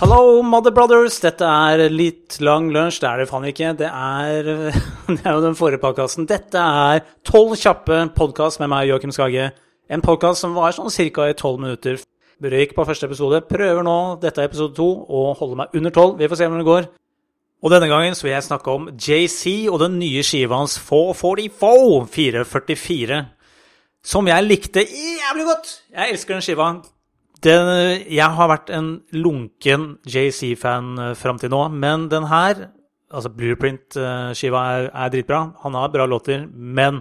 Hallo, Mother Brothers. Dette er litt lang lunsj. Det er det faen ikke. Det er, det er jo den forrige podkasten. Dette er Tolv kjappe podkast med meg, Joakim Skage. En podkast som var sånn ca. i tolv minutter. Røyk på første episode. Prøver nå, dette er episode to, å holde meg under tolv. Vi får se hvordan det går. Og denne gangen så vil jeg snakke om JC og den nye skiva hans 444, 444, som jeg likte jævlig godt. Jeg elsker den skiva. Den, jeg har vært en lunken JC-fan eh, fram til nå, men den her, altså Blueprint-skiva, er, er, dritbra. Han har bra låter, men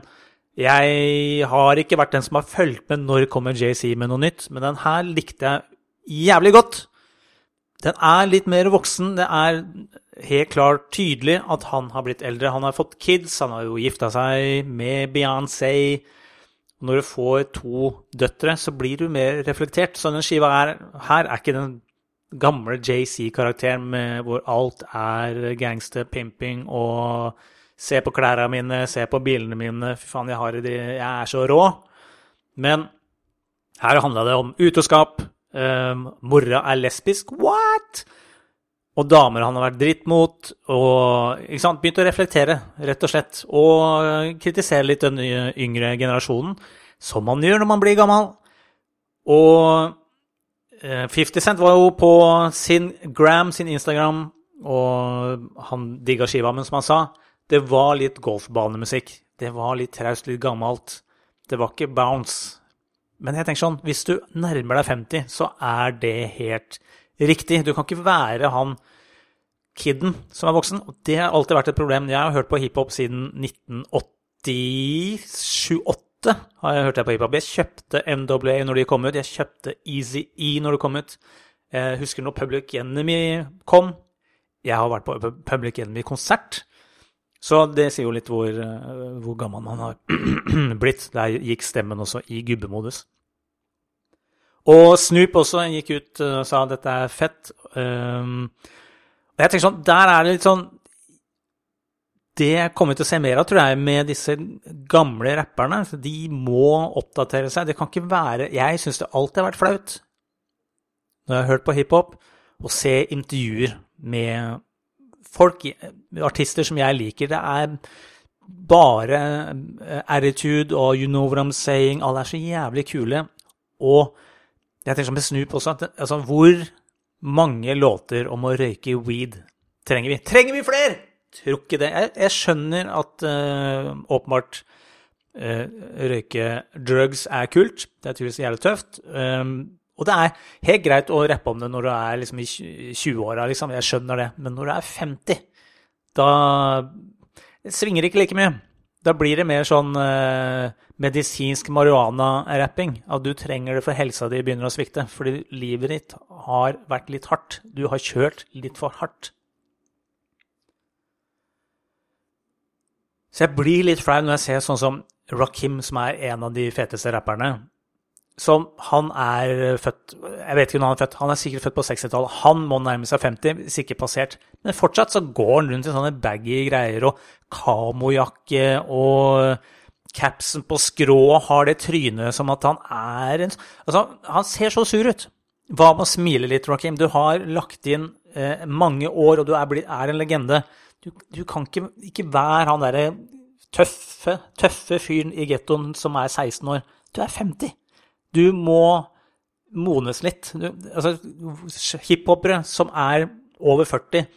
jeg har ikke vært den som har fulgt med når kommer JC med noe nytt. Men den her likte jeg jævlig godt. Den er litt mer voksen. Det er helt klart tydelig at han har blitt eldre. Han har fått kids, han har jo gifta seg med Beyoncé. Når du får to døtre, så blir du mer reflektert. Så den skiva er, her er ikke den gamle JC-karakteren hvor alt er gangster, pimping og se på klærne mine, se på bilene mine, fy faen, jeg, har, jeg er så rå. Men her handla det om utroskap. Um, mora er lesbisk. What?! Og damer han har vært dritt mot. Og ikke sant, begynt å reflektere, rett og slett. Og kritisere litt den yngre generasjonen, som man gjør når man blir gammel. Og 50 eh, Cent var jo på sin Gram, sin Instagram, og han digga skiva, men som han sa, det var litt golfbanemusikk. Det var litt traust, litt gammelt. Det var ikke bounce. Men jeg tenker sånn, hvis du nærmer deg 50, så er det helt riktig. Du kan ikke være han kiden som er voksen. Og det har alltid vært et problem. Jeg har hørt på hiphop siden 1987-8 har jeg hørt jeg på hiphop. Jeg kjøpte NWA når de kom ut. Jeg kjøpte Easy E når det kom ut. Jeg husker når Public Enemy kom. Jeg har vært på Public Enemy-konsert. Så det sier jo litt hvor, hvor gammel man har blitt. Der gikk stemmen også i gubbemodus. Og Snoop også gikk ut og sa at dette er fett. Um, og jeg tenker sånn, Der er det litt sånn Det kommer vi til å se mer av, tror jeg, med disse gamle rapperne. De må oppdatere seg. Det kan ikke være Jeg syns det alltid har vært flaut, når jeg har hørt på hiphop, å se intervjuer med folk, artister som jeg liker. Det er bare eh, attitude og you know what I'm saying. Alle er så jævlig kule. Og jeg tenker som med Snoop også, at altså, hvor mange låter om å røyke weed trenger vi? Trenger vi flere?! Tror ikke det. Jeg, jeg skjønner at uh, åpenbart uh, røyke drugs er kult. Det er tydeligvis jævlig tøft. Um, og det er helt greit å rappe om det når du er liksom i 20-åra, liksom. Jeg skjønner det. Men når du er 50, da svinger det ikke like mye. Da blir det mer sånn uh, medisinsk marihuana-rapping. At du trenger det for helsa di begynner å svikte. Fordi livet ditt har vært litt hardt. Du har kjørt litt for hardt. Så jeg blir litt flau når jeg ser sånn som Rakim, som er en av de feteste rapperne. Som han er født Jeg vet ikke når han er født. Han er sikkert født på 60-tallet. Han må nærme seg 50, hvis ikke passert. Men fortsatt så går han rundt i sånne baggy greier og kamojakke og capsen på skrå har det trynet som at han er en Altså, han ser så sur ut. Hva med å smile litt, Rakim? Du har lagt inn eh, mange år, og du er, blitt, er en legende. Du, du, kan ikke, ikke være han derre tøffe, tøffe fyren i gettoen som er 16 år. Du er 50. Du må modnes litt. Du, altså, hiphopere som er over 40,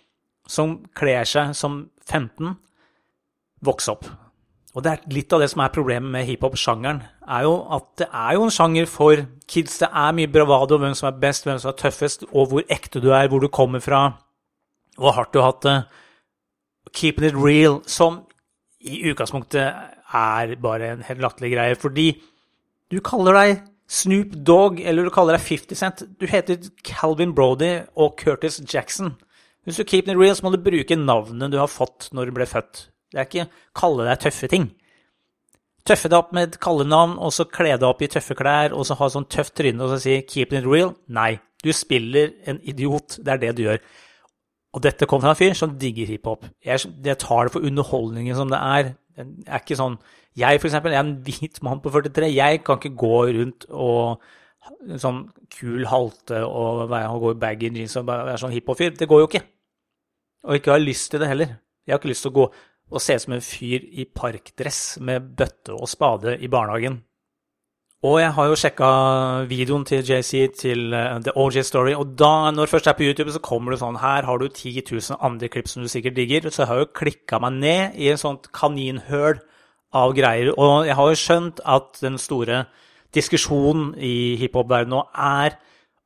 som kler seg som 15, vokse opp. Og det er litt av det som er problemet med hiphop-sjangeren, er jo at det er jo en sjanger for kids. Det er mye bravado, hvem som er best, hvem som er tøffest, og hvor ekte du er, hvor du kommer fra, hvor hardt du har hatt det. Keeping it real, som i utgangspunktet er bare en helt latterlig greie, fordi du kaller deg Snoop Dogg, eller du kaller deg 50 Cent. Du heter Calvin Brody og Curtis Jackson. Hvis du keep it real, så må du bruke navnet du har fått når du ble født. Det er ikke kalle deg tøffe ting. Tøffe deg opp med et kallenavn, og så kle deg opp i tøffe klær, og så ha sånn tøft tryne og så si 'keep it real'. Nei, du spiller en idiot. Det er det du gjør. Og dette kommer fra en fyr som digger hiphop. Jeg, jeg tar det for underholdningen som det er. Det er ikke sånn Jeg, for eksempel, er en hvit mann på 43. Jeg kan ikke gå rundt og sånn kul halte og og gå i baggy jeans og være sånn hiphop-fyr. Det går jo ikke. Og ikke har lyst til det heller. Jeg har ikke lyst til å gå og se ut som en fyr i parkdress med bøtte og spade i barnehagen. Og jeg har jo sjekka videoen til JC til uh, The OJ Story, og da, når først er på YouTube, så kommer det sånn Her har du 10 000 andre klipp som du sikkert digger. Så jeg har jo klikka meg ned i en sånt kaninhøl av greier. Og jeg har jo skjønt at den store diskusjonen i hiphop-verdenen nå er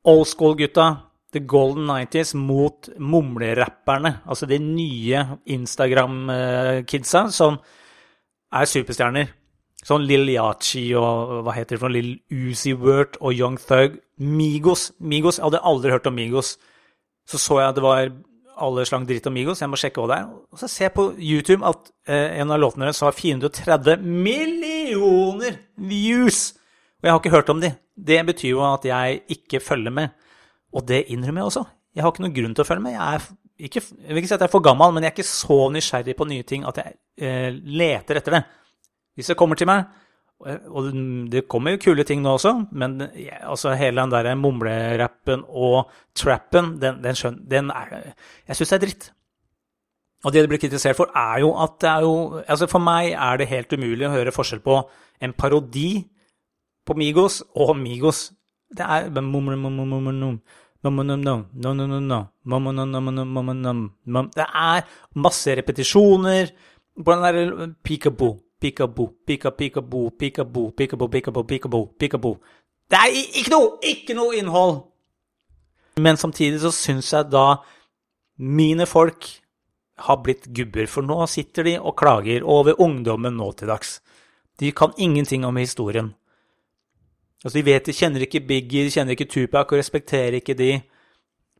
old school-gutta, the golden 90s, mot mumlerapperne. Altså de nye Instagram-kidsa som er superstjerner. Sånn Lill Yachi og hva heter det for Lill Uzi Wert og Young Thug. Migos. Migos, Jeg hadde aldri hørt om Migos. Så så jeg at det var alle slang dritt om Migos. Jeg må sjekke hva det er. Og så ser jeg på YouTube at eh, en av låtene deres har 430 millioner views! Og jeg har ikke hørt om de. Det betyr jo at jeg ikke følger med. Og det innrømmer jeg også. Jeg har ikke noen grunn til å følge med. Jeg, er ikke, jeg vil ikke si at jeg er for gammel, men jeg er ikke så nysgjerrig på nye ting at jeg eh, leter etter det. Hvis det kommer til meg Og det kommer jo kule ting nå også, men altså hele den der mumlerappen og trappen, den, den, skjøn, den er Jeg syns det er dritt. Og det det blir kritisert for, er jo at det er jo Altså for meg er det helt umulig å høre forskjell på en parodi på Migos og Migos. Det er Det er masse repetisjoner på den der peekaboo Peekaboo, peekaboo, peekaboo, peekaboo, peekaboo, peekaboo, peekaboo. Det er ikke noe, ikke noe innhold! Men samtidig så syns jeg da mine folk har blitt gubber, for nå sitter de og klager over ungdommen nå til dags. De kan ingenting om historien. Altså, De vet, de kjenner ikke Biggie, de kjenner ikke Tupac og respekterer ikke de.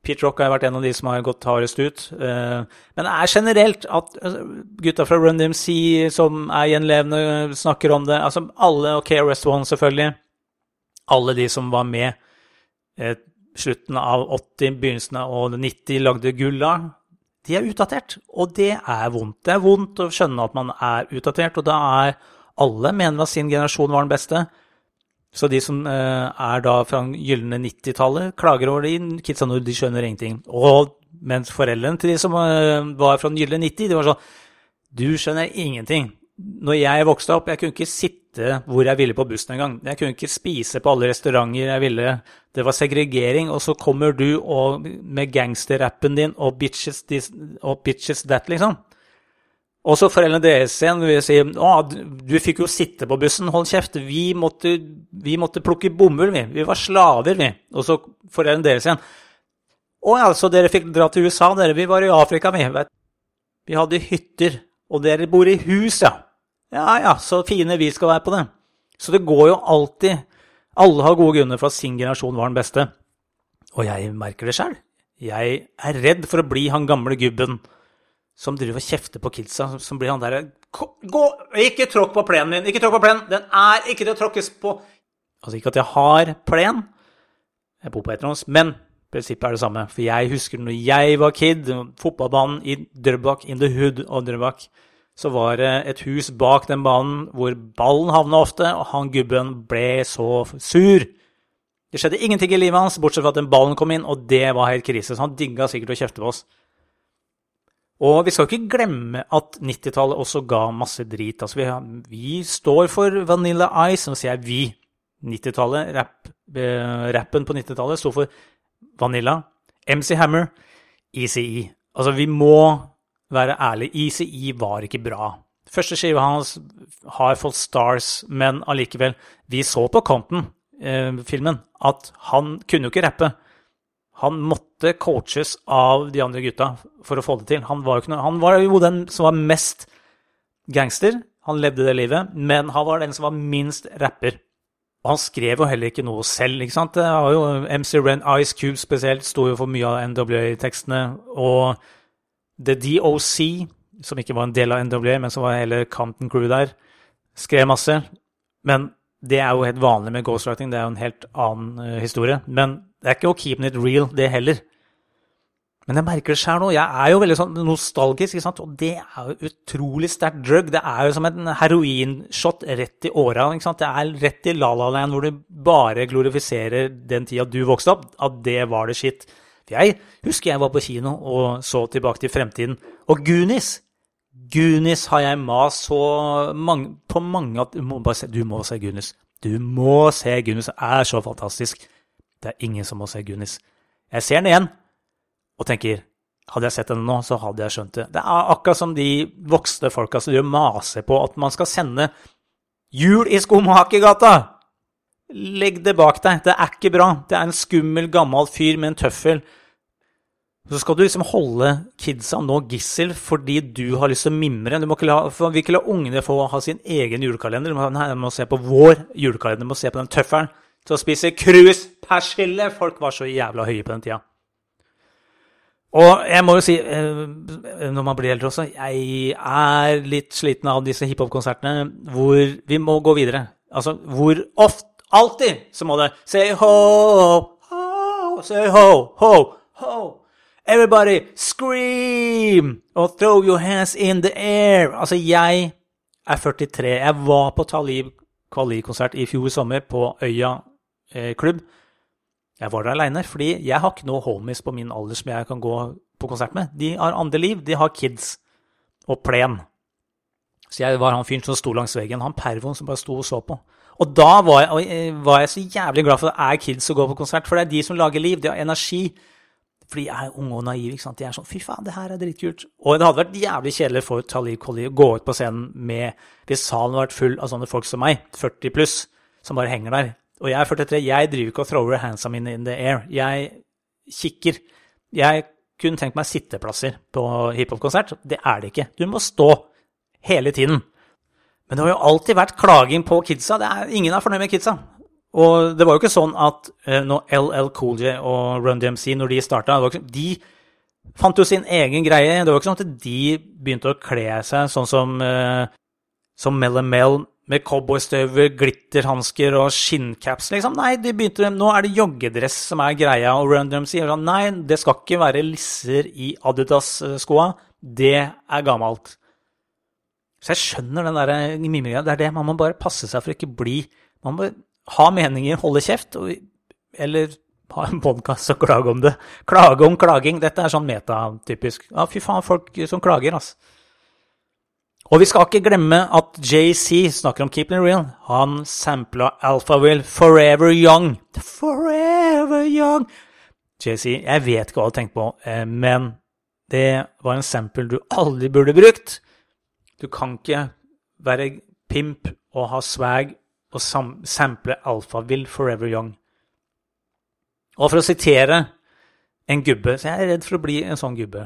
Pete Rock har vært en av de som har gått hardest ut. Eh, men det er generelt at altså, gutta fra Run DMC som er gjenlevende, snakker om det. Altså alle, og KRS One selvfølgelig. Alle de som var med eh, slutten av 80, begynnelsen av 90, lagde gulla. De er utdatert, og det er vondt. Det er vondt å skjønne at man er utdatert, og da er alle mener at sin generasjon var den beste. Så de som eh, er da fra gylne 90-tallet, klager over de kidsa nå, de skjønner ingenting. Og mens foreldrene til de som eh, var fra gylne 90, de var sånn Du skjønner ingenting. Når jeg vokste opp, jeg kunne ikke sitte hvor jeg ville på bussen engang. Jeg kunne ikke spise på alle restauranter jeg ville. Det var segregering. Og så kommer du og, med gangsterrappen din og bitches, this, og bitches that, liksom. Og så foreldrene deres igjen vil si å, du fikk jo sitte på bussen, hold kjeft. Vi måtte, vi måtte plukke bomull, vi. Vi var slaver, vi. Og så foreldrene deres igjen. Å ja, så dere fikk dra til USA, dere. Vi var i Afrika, vi. Vet. Vi hadde hytter. Og dere bor i hus, ja. Ja ja, så fine vi skal være på det. Så det går jo alltid Alle har gode grunner for at sin generasjon var den beste. Og jeg merker det sjøl. Jeg er redd for å bli han gamle gubben som driver og kjefter på kidsa, som blir han derre Gå! Ikke tråkk på plenen min! Ikke tråkk på plenen! Den er ikke til å tråkkes på! Altså ikke at jeg har plen, jeg bor på Etterhånds, men prinsippet er det samme. For jeg husker når jeg var kid, fotballbanen i Drøbak, in the hood av Drøbak, så var det et hus bak den banen hvor ballen havna ofte, og han gubben ble så sur. Det skjedde ingenting i livet hans, bortsett fra at den ballen kom inn, og det var helt krise. Så han digga sikkert å kjefte på oss. Og vi skal ikke glemme at 90-tallet også ga masse drit. Altså, vi, vi, står for Vanilla Ice, nå sier jeg vi. 90-tallet, rap, eh, rappen på 90-tallet sto for Vanilla, MC Hammer, ECE. Altså, vi må være ærlige. ECE var ikke bra. Første skiva hans har fått stars, men allikevel Vi så på Compton-filmen eh, at han kunne jo ikke rappe. Han måtte coaches av de andre gutta for å få det til. Han var jo, noe, han var jo den som var mest gangster. Han levde det livet, men han var den som var minst rapper. Og han skrev jo heller ikke noe selv. ikke sant? Det var jo MC Ren, Ice Cube spesielt, sto jo for mye av NWA-tekstene. Og The DOC, som ikke var en del av NWA, men som var hele Compton Crew der, skrev masse. Men det er jo helt vanlig med ghostwriting, det er jo en helt annen uh, historie. Men det er ikke å keep it real, det heller. Men jeg merker det sjøl nå. Jeg er jo veldig sånn nostalgisk, og det er jo utrolig sterkt drug. Det er jo som en heroinshot rett i åra. Det er rett i La-La Land, hvor du bare glorifiserer den tida du vokste opp, at det var det shit. Jeg husker jeg var på kino og så Tilbake til fremtiden. Og Goonies! Goonies har jeg mast så mange, på mange at du må, se, du må se Goonies. Du må se Goonies. Det er så fantastisk. Det er ingen som må se Goonies. Jeg ser den igjen og tenker hadde jeg sett den nå, så hadde jeg skjønt det. Det er akkurat som de voksne folka som maser på at man skal sende jul i Skomakergata! Legg det bak deg. Det er ikke bra. Det er en skummel, gammel fyr med en tøffel. Så skal du liksom holde kidsa nå gissel fordi du har lyst til å mimre. Du må ikke la, for vi ikke la ungene få ha sin egen julekalender. De må, nei, de må se på vår julekalender. De må se på den tøffelen til å spise kruspersille. Folk var så jævla høye på den tida. Og jeg må jo si, eh, når man blir eldre også, jeg er litt sliten av disse hiphop-konsertene hvor vi må gå videre. Altså hvor ofte Alltid så må det Say ho, ho, say ho, ho, ho. Everybody scream og throw your hands in the air. Altså, jeg er 43. Jeg var på Talib Kvali-konsert i fjor sommer på Øya eh, klubb. Jeg var der aleine, fordi jeg har ikke noe homies på min alder som jeg kan gå på konsert med. De har andre liv. De har kids og plen. Så jeg var han fyren som sto langs veggen, han pervoen som bare sto og så på. Og da var jeg, eh, var jeg, så jævlig glad for at det er kids som går på konsert, for det er de som lager liv. De har energi. For de er unge og naive. ikke sant? De er sånn Fy faen, det her er dritkult. Og det hadde vært jævlig kjedelig for Talib Kweli å gå ut på scenen med Hvis salen hadde vært full av sånne folk som meg, 40 pluss, som bare henger der og jeg er 43. Jeg driver ikke og thrower handsa mine in the air. Jeg kikker. Jeg kunne tenkt meg sitteplasser på hiphop-konsert. Det er det ikke. Du må stå hele tiden. Men det har jo alltid vært klaging på kidsa. Er, ingen er fornøyd med kidsa. Og det var jo ikke sånn at uh, når LL Cool J og Run DMC, når de starta De fant jo sin egen greie. Det var jo ikke sånn at de begynte å kle seg sånn som, uh, som Mel med cowboystøver, glitterhansker og skinncaps, liksom. Nei, de begynte, nå er det joggedress som er greia, og Random sier sånn Nei, det skal ikke være lisser i Adidas-skoa. Det er gammelt. Så jeg skjønner den der mimringa. Det er det. Man må bare passe seg for ikke bli Man må ha meninger, holde kjeft, og, eller ha en podkast og klage om det. Klage om klaging. Dette er sånn metatypisk. Ja, fy faen, folk som klager, altså. Og vi skal ikke glemme at JC snakker om Keep It Real. Han sampla Alphaville Forever Young. Forever Young. JC, jeg vet ikke hva du tenker på, eh, men det var en sample du aldri burde brukt. Du kan ikke være pimp og ha swag og sample Alphaville Forever Young. Og for å sitere en gubbe Så jeg er redd for å bli en sånn gubbe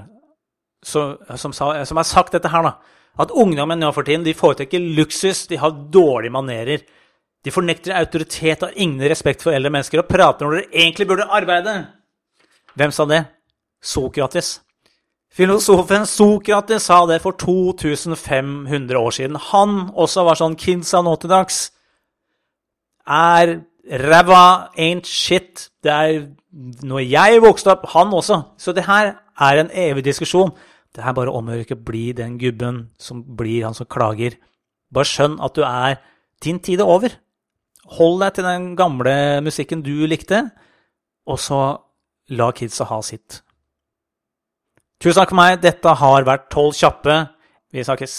så, som, som har sagt dette her, da at ungdommen nå for tiden de foretrekker luksus, de har dårlige manerer. De fornekter autoritet, har ingen respekt for eldre mennesker og prater når dere egentlig burde arbeide. Hvem sa det? Sokrates. Filosofen Sokrates sa det for 2500 år siden. Han også var sånn Kinsa nå til dags. Er ræva ain't shit. Det er når jeg vokste opp, han også. Så det her er en evig diskusjon. Det er bare å ikke bli den gubben som blir han som klager. Bare skjønn at du er Din tid er over. Hold deg til den gamle musikken du likte, og så la kidsa ha sitt. Tusen takk for meg. Dette har vært Tolv kjappe. Vi snakkes.